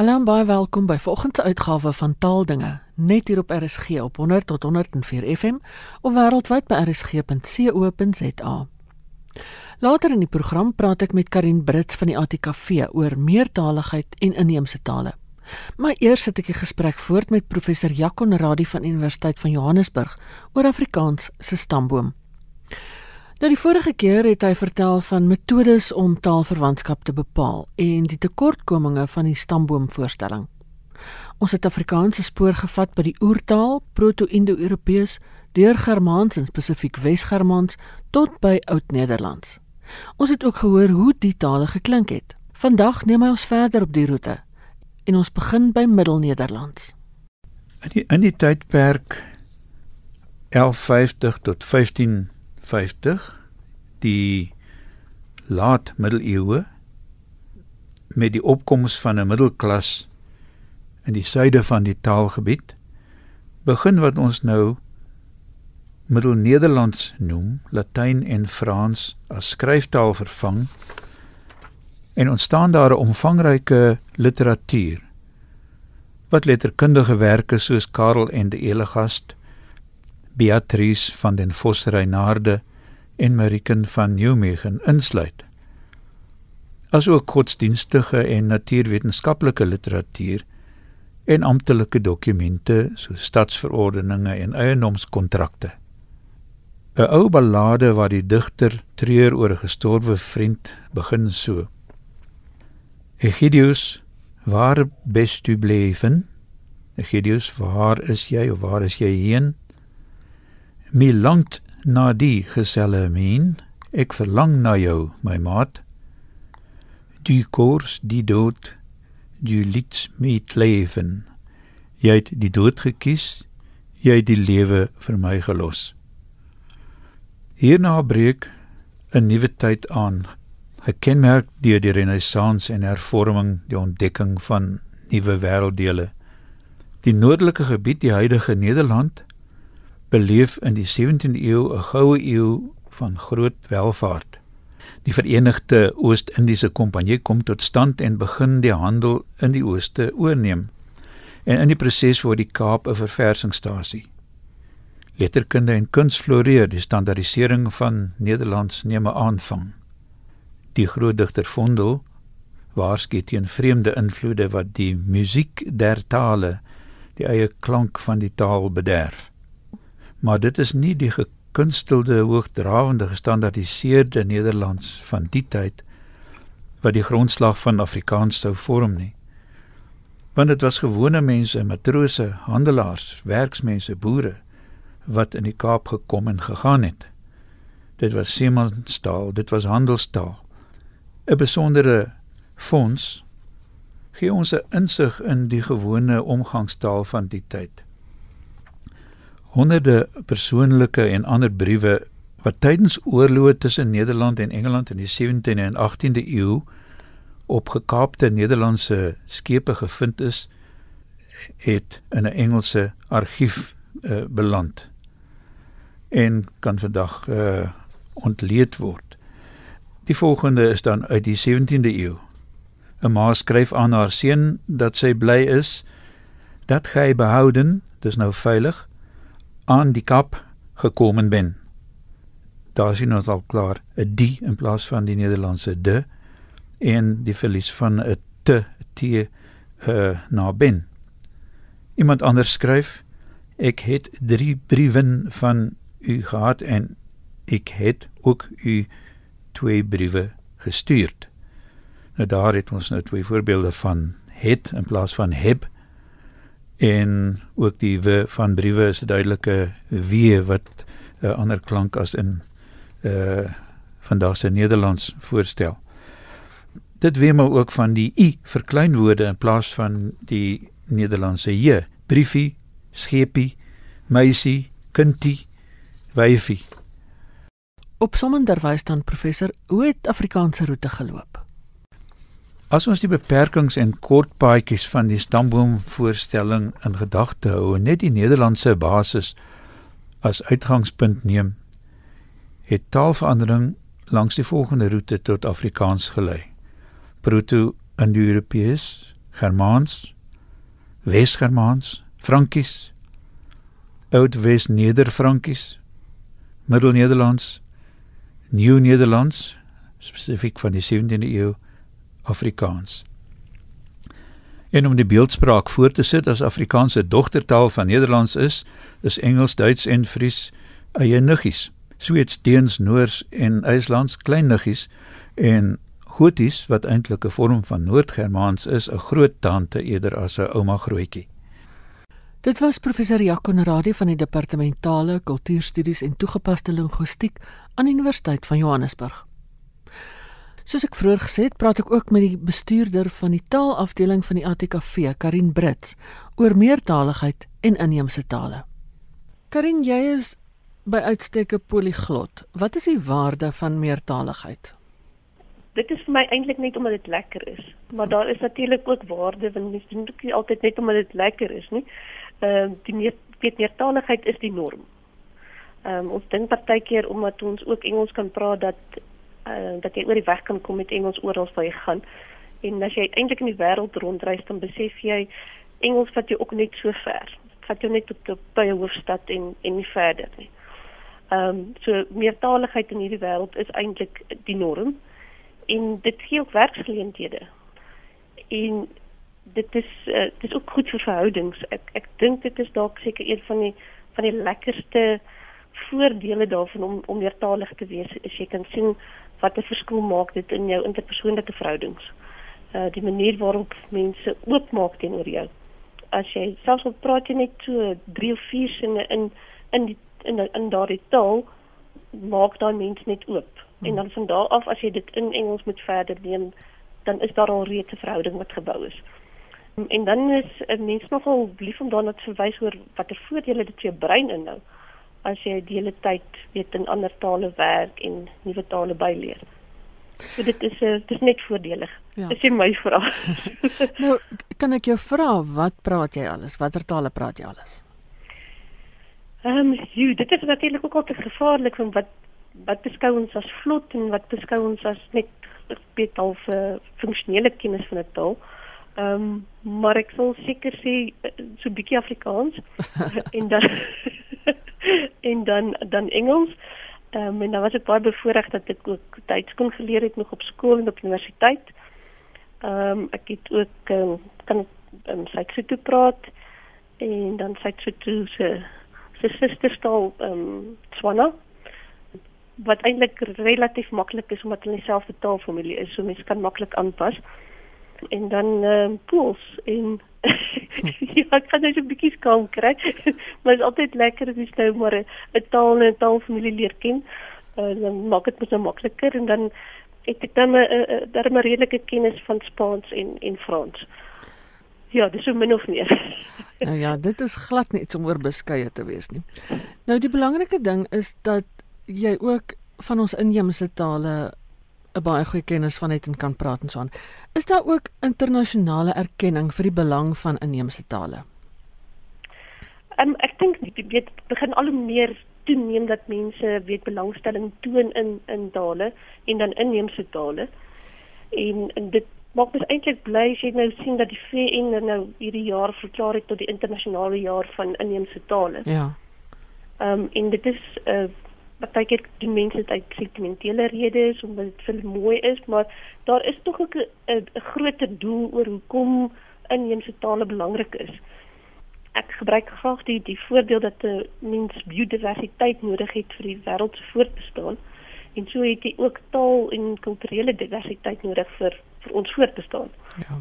Hallo en baie welkom by volgende uitgawe van Taaldinge, net hier op RSG op 100 tot 104 FM of wêreldwyd by rsg.co.za. Later in die program praat ek met Karin Brits van die ATKV oor meertaligheid en inheemse tale. Maar eers sit ek 'n gesprek voort met professor Jakon Radie van Universiteit van Johannesburg oor Afrikaans se stamboom. Nou die vorige keer het hy vertel van metodes om taalverwantskap te bepaal en die tekortkominge van die stamboomvoorstelling. Ons het Afrikaanse spoor gevat by die oertaal, Proto-Indo-Europees, deur Germaans en spesifiek Wes-Germaans tot by Oud-Nederlands. Ons het ook gehoor hoe die tale geklink het. Vandag neem hy ons verder op die roete en ons begin by Middel-Nederlands. In die in die tydperk 1150 tot 15 50 die laat middeleeue met die opkoms van 'n middelklas in die suide van die taalgebied begin wat ons nou Middelnederlands noem Latyn en Frans as skryftaal vervang en ontstaan daar 'n omvangryke literatuur wat letterkundige werke soos Karel en die Elegast Beatrice van den Vos Reynarde en Mariken van Newmegen insluit. Asook godsdienstige en natuurwetenskaplike literatuur en amptelike dokumente soos stadsverordeninge en eiendomskontrakte. 'n Ou ballade waar die digter treur oor 'n gestorwe vriend begin so. Egidius, waar bist du bleven? Egidius, waar is jy of waar is jy heen? Mi langt na die geselle meen, ek verlang na jou, my maat. Du koers die dood, du liets met leven. Jy het die dood gekies, jy het die lewe vir my gelos. Hierna breek 'n nuwe tyd aan, gekenmerk deur die renessans en hervorming, die ontdekking van nuwe wêrelddele. Die noordelike gebied, die huidige Nederland, beleef in die 17de eeu 'n goue eeu van groot welvaart. Die Verenigde Oos-Indiese Kompanjie kom tot stand en begin die handel in die ooste oorneem. En in die proses word die Kaap 'n verversingsstasie. Letterkunde en kuns floreer, die standaardisering van Nederlands neem 'n aanvang. Die groot digter Vondel waarsku teen vreemde invloede wat die musiek der tale, die eie klank van die taal bederf maar dit is nie die gekunstelde hoogdrawende gestandaardiseerde Nederlands van die tyd wat die grondslag van Afrikaans sou vorm nie. Want dit was gewone mense matrose handelaars werksmense boere wat in die Kaap gekom en gegaan het. Dit was seemanstaal dit was handelstaal. 'n besondere fonds gee ons 'n insig in die gewone omgangstaal van die tyd honderde persoonlike en ander briewe wat tydens oorloë tussen Nederland en Engeland in die 17de en 18de eeu op gekaapte Nederlandse skepe gevind is het in 'n Engelse argief uh, beland en kan vandag uh, ontleed word. Die volgende is dan uit die 17de eeu. 'n Ma skryf aan haar seun dat sy bly is dat hy behouden, dis nou veilig aan die kap gekom ben. Daar sien ons al klaar 'n die in plaas van die Nederlandse de en die verlies van 'n te t uh, na ben. Iemand anders skryf ek het 3 briewe van u gehad en ek het ook u twee briewe gestuur. Nou daar het ons nou twee voorbeelde van het in plaas van heb en ook die w van briewe is 'n duidelike w wat 'n uh, ander klank as in uh vandag se Nederlands voorstel. Dit wemel ook van die i vir kleinwoorde in plaas van die Nederlandse j. Briefie, skepie, meisie, kindie, wyfie. Op sommenderwys dan professor, hoe het Afrikaanse roete geloop? As ons die beperkings en kortpaadjies van die stamboomvoorstelling in gedagte hou en net die Nederlandse basis as uitgangspunt neem, het taalverandering langs die volgende roete tot Afrikaans gelei. Proto-Indo-Europees, Germaans, Wes-Germaans, Frankies, Oud-Wes Neder-Frankies, Middel-Nederlands, Nieuw-Nederlands, spesifiek van die 17de eeu, Afrikaans. En om die beeldspraak voor te sit as Afrikaanse dogtertaal van Nederlands is, is Engels, Duits en Fries eie niggies. Sweeds, Deens, Noors en IJslands klein niggies en Goties wat eintlik 'n vorm van Noord-Germaans is, 'n groot tante eerder as 'n ouma grootjie. Dit was professor Jaco Naradi van die departementale kultuurstudies en toegepaste linguistiek aan die Universiteit van Johannesburg. Soos ek vroeër gesê het, praat ek ook met die bestuurder van die taalafdeling van die ATKV, Karin Brits, oor meertaligheid en inheemse tale. Karin, jy is by uitstek 'n poliglot. Wat is die waarde van meertaligheid? Dit is vir my eintlik net omdat dit lekker is, maar daar is natuurlik ook waarde want mens doen dit nie altyd net omdat dit lekker is nie. Ehm uh, die meer weet meertaligheid is die norm. Ehm um, ons dink partykeer omdat ons ook Engels kan praat dat uh, dat jy oor die weg kan kom met Engels oral waar jy gaan. En as jy eintlik in die wêreld rondreis dan besef jy Engels vat jou ook net so ver. Vat jou net tot by 'n hoofstad en en nie verder nie. Ehm um, so meertaligheid in hierdie wêreld is eintlik die norm en dit gee ook werksgeleenthede. En dit is uh, dit is ook goed vir verhoudings. Ek ek dink dit is dalk seker een van die van die lekkerste voordele daarvan om om meertalig te wees. As jy kan sien wat 'n verskil maak dit in jou interpersoonlike verhoudings. Uh die manier waarop mense oopmaak teenoor jou. As jy selfs al praat jy net so 3 of 4 sinne in in die in in, in daardie taal maak daai mens net oop. Hmm. En dan van daar af as jy dit in Engels moet verder neem, dan is daar al reeds 'n verhouding wat gebou is. En dan is 'n mens nogal lief om daarna te verwys oor watter voordele dit vir jou brein inhou as jy die hele tyd weet in ander tale werk en nuwe tale byleer. So dit is 'n uh, dit is net voordelig. Ja. Dis jy my vra. nou, kan ek jou vra wat praat jy alles? Watter tale praat jy alles? Ehm, um, dit is natuurlik ook altyd gevaarlik van wat wat beskou ons as vlot en wat beskou ons as net weet al vir funksionele kennis van 'n taal. Ehm um, maar ek sal seker sê so 'n bietjie Afrikaans en dan en dan dan Engels. Ehm um, en dan was ek baie bevoorreg dat ek ook Duits kon geleer het nog op skool en op universiteit. Ehm um, ek het ook um, kan um, Sotho praat en dan Sotho se se susterstaal ehm um, Tswana wat eintlik relatief maklik is omdat hulle dieselfde taalfamilie is, so mense kan maklik aanpas. En dan ehm uh, Pools en ja, ek kan net 'n bietjie skaam kry. maar dit is altyd lekker as jy nou maar 'n taal en 'n taalfamilie leer ken. Uh, dan maak dit mos nou makliker en dan het ek dan 'n daar 'n redelike kennis van Spaans en en Frans. Ja, dis so min of meer. nou ja, dit is glad nie om oor beskeie te wees nie. Nou die belangrike ding is dat jy ook van ons inheemse tale 'n baie goeie kennis van het en kan praat en so aan. Is daar ook internasionale erkenning vir die belang van inheemse tale? Um, ek dink dit begin al hoe meer toeneem dat mense weet belangstelling toon in in tale en dan inheemse tale. En, en dit maak my eintlik bly as jy nou sien dat die VN nou hierdie jaar verklaar het tot die internasionale jaar van inheemse tale. Ja. Ehm um, en dit is 'n uh, partykeer doen mense dit uit sentimentele redes omdat dit vir mooi is, maar daar is tog ook 'n groter doel oor hoekom inheemse tale belangrik is. Ek gebruik graag die die voorbeeld dat 'n mens biodiversiteit nodig het vir die wêreld se voortbestaan en so het jy ook taal en kulturele diversiteit nodig vir vir ons voortbestaan. Ja.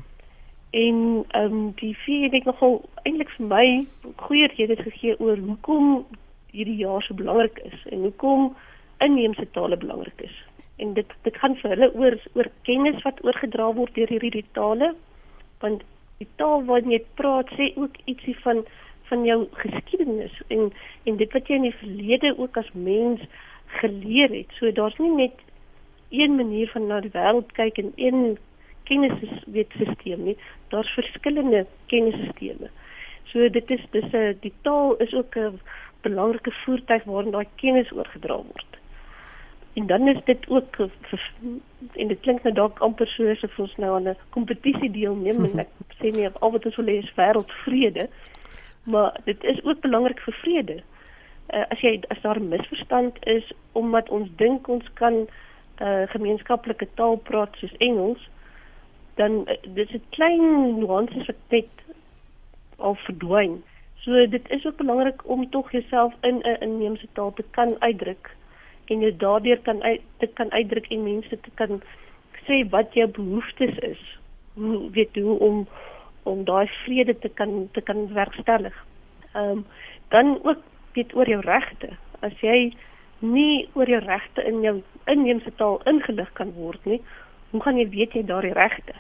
En ehm um, die vier het nogal eintlik vir my goeie redes gegee oor hoekom hierdie jaar so belangrik is en hoekom inheemse tale belangrik is. En dit dit gaan vir hulle oor oor kennis wat oorgedra word deur hierdie tale want die taal wat jy praat sê ook ietsie van van jou geskiedenis en en dit wat jy in die verlede ook as mens geleer het. So daar's nie net een manier van na die wêreld kyk en een kennisweetstelsel nie. Daar's verskillende kennisstelsels. So dit is dis 'n die taal is ook 'n belangrike voertuig waarin daai kennis oorgedra word. En dan is dit ook en dit klink nou dalk amper soos of ons nou aan 'n kompetisie deelneem en ek sê nie al wat ons wil hê is wêreldvrede, maar dit is ook belangrik vir vrede. Uh, as jy as daar 'n misverstand is omdat ons dink ons kan 'n uh, gemeenskaplike taal praat soos Engels, dan uh, dis 'n klein nuances wat net al verdwyn. So dit is ook belangrik om tog jouself in 'n inheemse taal te kan uitdruk en jy daardeur kan uit, dit kan uitdruk en mense te kan sê wat jou behoeftes is. Hoe weet hoe om om daai vrede te kan te kan werkstellig. Ehm um, dan ook weet oor jou regte. As jy nie oor jou regte in jou inheemse taal ingelig kan word nie, hoe gaan jy weet jy daardie regte?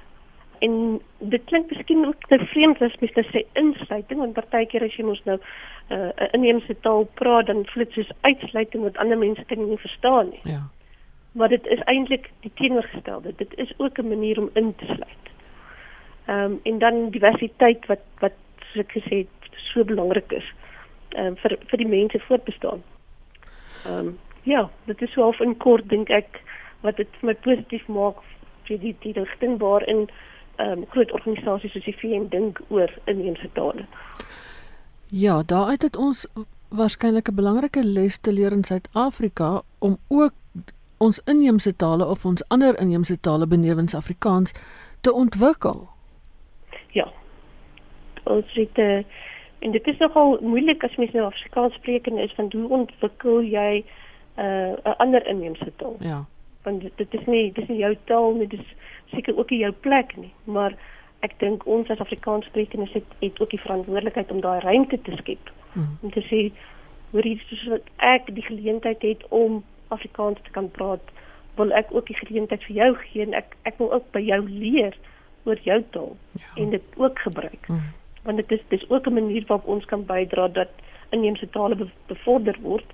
En dit klink miskien ook te vreemd as mens sê insluiting want partykeer as jy mos nou 'n uh, inheemse taal praat dan dit soos uitsluiting wat ander mense kan nie verstaan nie. Ja. Maar dit is eintlik die teenoorgestelde. Dit is ook 'n manier om in te sluit. Ehm um, en dan diversiteit wat wat soos ek gesê het so belangrik is ehm um, vir vir die mense voortbestaan. Ehm um, ja, dit is so half in kort dink ek wat dit vir my positief maak vir die die rigting waarin um, groot organisasies soos die VN dink oor inheemse tale. Ja, daaruit het ons waarskynlik 'n belangrike les te leer in Suid-Afrika om ook ons inheemse tale of ons ander inheemse tale benewens Afrikaans te ontwikkel. Ja. Ons het uh, en dit is nogal moeilik as mens nou Afrikaans sprekende is van hoe ontwikkel jy eh, 'n uh, ander inheemse taal? Ja. Want dit, is nie dis nie jou taal nie, dis seker ook nie jou plek nie, maar ek dink ons as Afrikaans sprekendes het, het ook die verantwoordelikheid om daai ruimte te skep. Hmm. Om te sê hoe dit soos ek die geleentheid het om Afrikaans te kan praat, wil ek ook die geleentheid vir jou gee en ek ek wil ook by jou leer oor jou taal ja. en dit ook gebruik. Hmm. Want dit is dis ook 'n manier waarop ons kan bydra dat inheemse tale bevorder word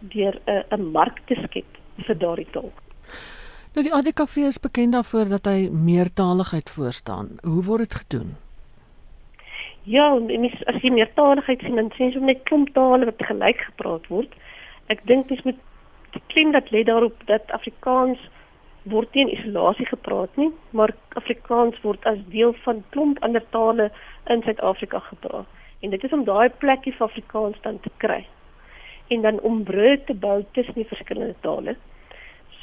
deur 'n 'n mark te skep vir daardie taal. Nou die ADKV is bekend daarvoor dat hy meertaligheid voorstaan. Hoe word dit gedoen? Ja, mis as jy meertaligheid sien, dan sien jy net klomp tale wat gelyk gepraat word. Ek dink dis met die klem dat lê daarop dat Afrikaans word nie in isolasie gepraat nie, maar Afrikaans word as deel van klomp ander tale in Suid-Afrika gepraat. En dit is om daai plekkie vir Afrikaans dan te kry. En dan om brûe te bou tussen die verskillende tale.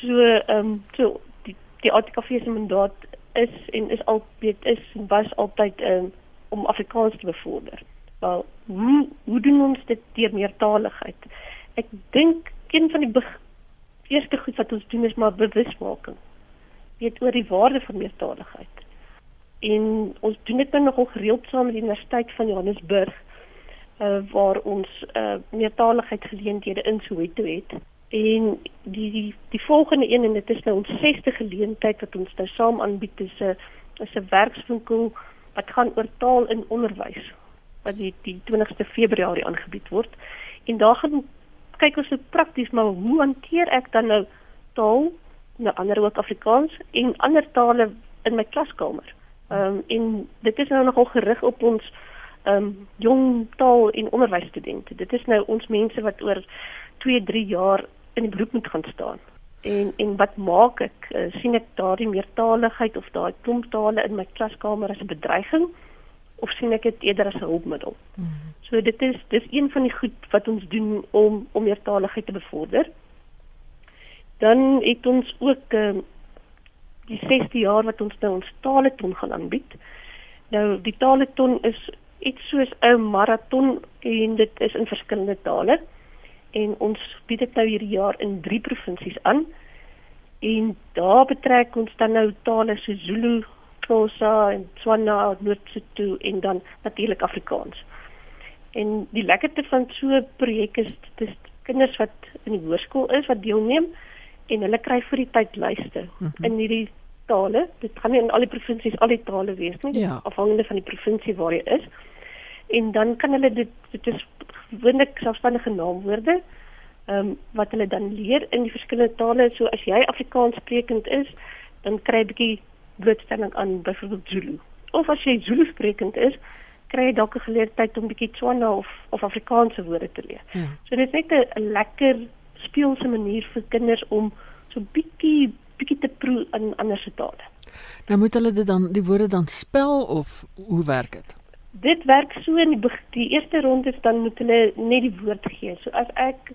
So ehm um, so die die ATKV se mandaat is en is altyd is en was altyd um, om Afrikaans te bevorder. Wel, hoe hoe doen ons dit deur meertaligheid? Ek dink een van die eerste goed wat ons doen is maar bewusmaking. Weet oor die waarde van meertaligheid. En ons doen dit nou nogal gereeld saam met die Universiteit van Johannesburg uh, waar ons uh, meertaligheidsgeleenthede in Soweto het. En die die die volgende een en dit is nou ons 6ste geleentheid wat ons nou saam aanbied is 'n is 'n werkswinkel wat gaan oor taal in onderwys wat die die 20ste Februarie aangebied word. En daar gaan kyk ons so prakties maar hoe hanteer ek dan nou taal, nou ander ook Afrikaans en ander tale in my klaskamer. Ehm um, en dit is nou nogal gerig op ons ehm um, jong taal en onderwysstudente. Dit is nou ons mense wat oor 2, 3 jaar in die beroep moet gaan staan. En en wat maak ek? Uh, sien ek daardie meertaligheid of daai klomptale in my klaskamer as 'n bedreiging of sien ek dit eerder as 'n hulpmiddel? Mm -hmm. So dit is dis een van die goed wat ons doen om om meertaligheid te bevorder. Dan het ons ook uh, die 6de jaar wat ons nou ons taleton gaan aanbied. Nou die taleton is iets soos 'n maraton en dit is in verskillende tale en ons bied dit nou hierdie jaar in 3 provinsies aan. En daar betrek ons dan nou tale so Zulu, Xhosa en Tswana, Noord-Sotho en dan natuurlik Afrikaans. En die lekkerte van so 'n projek is dis kinders wat in die hoërskool is wat deelneem en hulle kry vir die tyd lyste mm -hmm. in hierdie tale. Dit gaan nie in al die provinsies al die tale wees nie, ja. afhangende van die provinsie waar jy is. En dan kan hulle dit dit is gewoonlik selfstandige naamwoorde ehm um, wat hulle dan leer in die verskillende tale. So as jy Afrikaans sprekend is, dan kry jy 'n bietjie blootstelling aan byvoorbeeld Zulu. Of as jy Zulu sprekend is, kry jy dalk 'n geleentheid om bietjie Tswana of of Afrikaanse woorde te leer. Ja. So dit is net 'n lekker speelse manier vir kinders om so bietjie bietjie te proe in ander se tale. Nou moet hulle dit dan die woorde dan spel of hoe werk dit? Dit werk so in die, die eerste ronde dan moet hulle net die woord gee. So as ek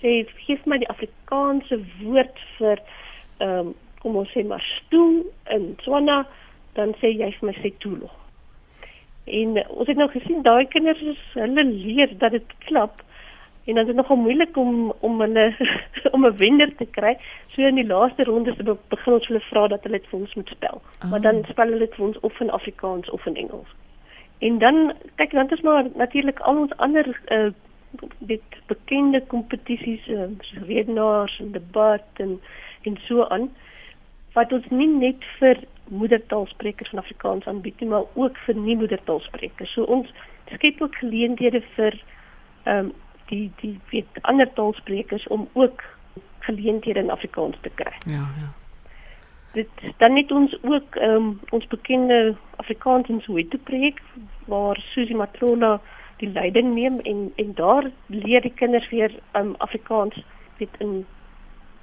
sê gee my die Afrikaanse woord vir ehm um, kom ons sê maar stoel in Tswana, dan sê jy vir my sê toelo. En uh, ons het nou gesien daai kinders is hulle leer dat dit klap en dan is dit nogal moeilik om om hulle om 'n wenner te kry. So in die laaste ronde se begin ons hulle vra dat hulle dit vir ons moet spel. Oh. Maar dan spel hulle dit vir ons of in Afrikaans of in Engels. En dan kyk dan is maar natuurlik al ons ander uh, dit bekende kompetisies uh, so redenaars en debat en en so aan wat ons nie net vir moedertaalsprekers van Afrikaans aanbied nie, maar ook vir nie moedertaalsprekers. So ons skep ook geleenthede vir ehm um, die die weet ander taalsprekers om ook geleenthede in Afrikaans te kry. Ja, ja. Dit dan net ons ook um, ons bekende Afrikaans in Soweto projek waar Susie Matrona die leiding neem en en daar leer die kinders weer um, Afrikaans weet in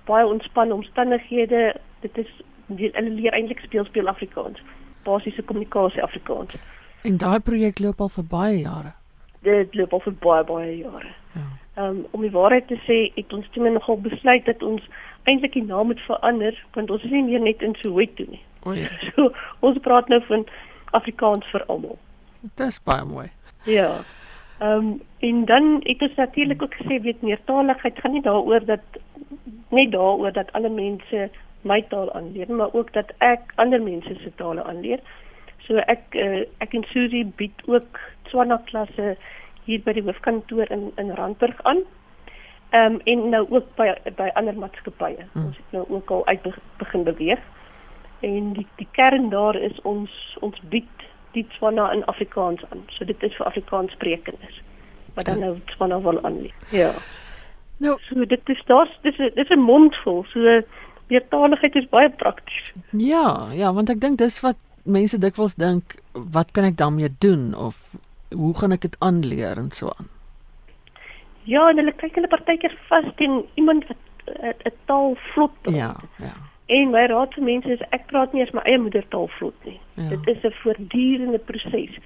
baie ontspanne omstandighede. Dit is hulle leer eintlik speel speel Afrikaans. Basiese kommunikasie Afrikaans. En daai projek loop al vir baie jare. Dit loop al vir baie baie jare. Ja. Um, om die waarheid te sê, het ons toe nogal besluit dat ons eintlik die naam moet verander want ons is nie meer net in Soweto nie. O ja. So ons praat nou van Afrikaans vir almal. Dit is baie mooi. Ja. Ehm um, en dan het ons natuurlik ook gesê weet meertaligheid gaan nie daaroor dat net daaroor dat alle mense my taal aanleer, maar ook dat ek ander mense se tale aanleer. So ek uh, ek en Susie bied ook Swana klasse hier by die hoofkantoor in in Randburg aan. Ehm um, en nou ook by by ander maatskappye. Hmm. Ons het nou ook al uit begin beweeg. En die die kern daar is ons ons bied die Swana in Afrikaans aan. So dit is vir Afrikaans sprekendes. Wat dan ja. nou Swana wil aanleer. Ja. Nou, so dit is daar's dis dis 'n mondvol. So meertaligheid is baie prakties. Ja, ja, want ek dink dis wat mense dikwels dink, wat kan ek daarmee doen of hoe gaan ek dit aanleer en so aan. Ja, en hulle kyk hulle partykeer vas teen iemand wat 'n taal vlot praat. Ja, ja. En my raad vir mense is ek praat nie eens my eie moedertaal vlot nie. Ja. Dit is 'n voortdurende proses.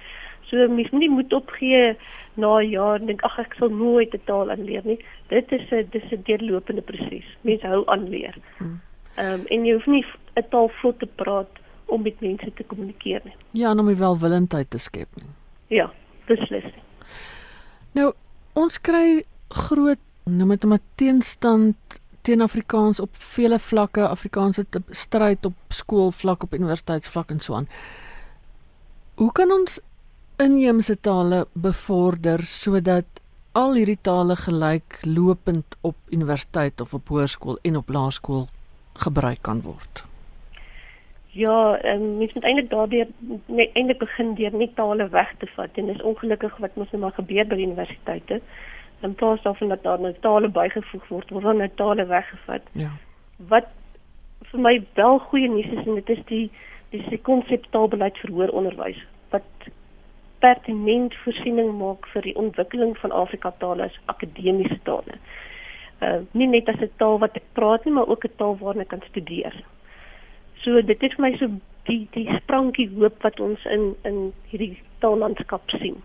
So mens moet nie moed opgee na jaar en dink ag ek sal nooit 'n taal aanleer nie. Dit is 'n dis 'n deurlopende proses. Mens hou aan leer. Hmm. Ehm um, en jy hoef nie 'n taal vlot te praat om met mense te kommunikeer nie. Ja, om welwillendheid te skep nie. Ja, beslis. Nou, ons kry groot noem dit 'n teenstand teen Afrikaans op vele vlakke, Afrikaanse stryd op skoolvlak, op universiteitsvlak en so aan. Hoe kan ons inheemse tale bevorder sodat al hierdie tale gelyk lopend op universiteit of op hoërskool en op laerskool gebruik kan word. Ja, um, mens moet eintlik daardeur net eintlik begin deur net tale weg te vat en dis ongelukkig wat mos nou maar gebeur by universiteite. In plaas daarvan dat daar nou tale bygevoeg word, word dan nou tale weggevat. Ja. Wat vir my wel goeie nuus is en dit is die dis die konseptaalbeleid vir hoër onderwys wat pertinent voorsiening maak vir die ontwikkeling van Afrika tale as akademiese tale uh, nie net as 'n taal wat ek praat nie, maar ook 'n taal waarna ek kan studeer. So dit is vir my so die die sprankie hoop wat ons in in hierdie taallandskap sien.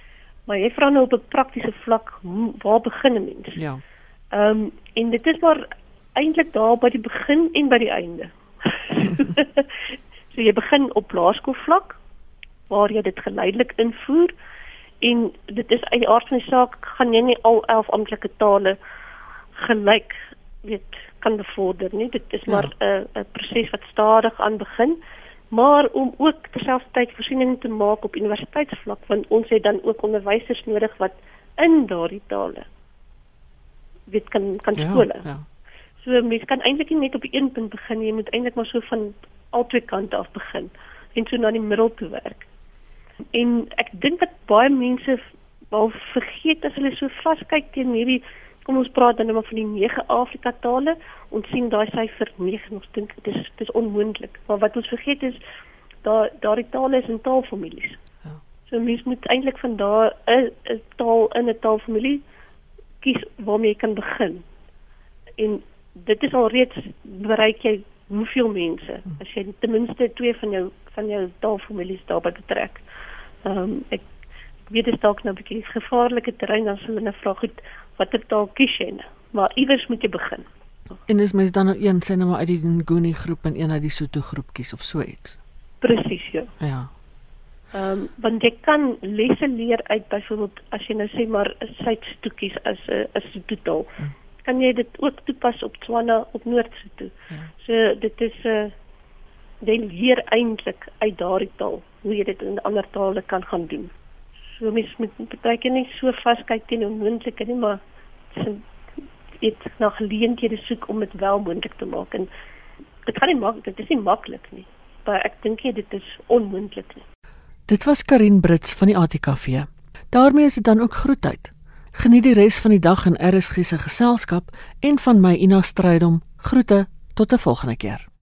Maar jy vra nou op 'n praktiese vlak, waar begin 'n mens? Ja. Ehm um, en dit is maar eintlik daar by die begin en by die einde. so jy begin op laerskoolvlak waar jy dit geleidelik invoer en dit is uit die aard van die saak gaan jy nie al 11 amptelike tale gelyk weet kan bevorder nie dit is ja. maar 'n ja. 'n proses wat stadig aan begin maar om ook terselfdertyd voorsiening te maak op universiteitsvlak want ons het dan ook onderwysers nodig wat in daardie tale weet kan kan ja, skole. Ja. So mens kan eintlik nie net op een punt begin jy moet eintlik maar so van albei kante af begin en so na die middel toe werk. En ek dink wat baie mense wel vergeet as hulle so vaskyk teen hierdie kom ons praat dan net maar van die 9 Afrika tale. Ons sien daai syfer 9 ons dink dit is dit is onmoontlik. Maar wat ons vergeet is daar daardie tale is in taalfamilies. Ja. So mens moet eintlik van daar 'n taal in 'n taalfamilie kies waarmee jy kan begin. en dit is alreeds bereik jy hoeveel mense as jy ten minste twee van jou van jou taalfamilies daarby betrek. Ehm um, ek, ek weet dit is dalk nou 'n bietjie gevaarlike terrein dan sal hulle vra goed watter taal kies jy nou? Maar iewers moet jy begin. En is mens dan nou een sê nou maar uit die Nguni groep en een uit die Sotho groep kies of so iets? Presies, ja. Ja. Ehm um, want jy kan lesse leer uit byvoorbeeld as jy nou sê maar Suid-Sotho kies as 'n uh, as 'n totaal. Hmm kan jy dit ook toepas op Tswana op Noord-Sotho. Ja. So dit is 'n uh, jy leer eintlik uit daardie taal hoe jy dit in ander tale kan gaan doen. So mens moet baie keer nie so vaskyk teen onmoontlike nie, maar dit na geleenthede soek om dit wel moontlik te maak en dit gaan nie maklik, dit is nie maklik nie, maar ek dink jy dit is onmoontlik nie. Dit was Karin Brits van die ATKV. daarmee is dit dan ook groet uit. Geniet die res van die dag in RSG se geselskap en van my Ina Strydom. Groete tot 'n volgende keer.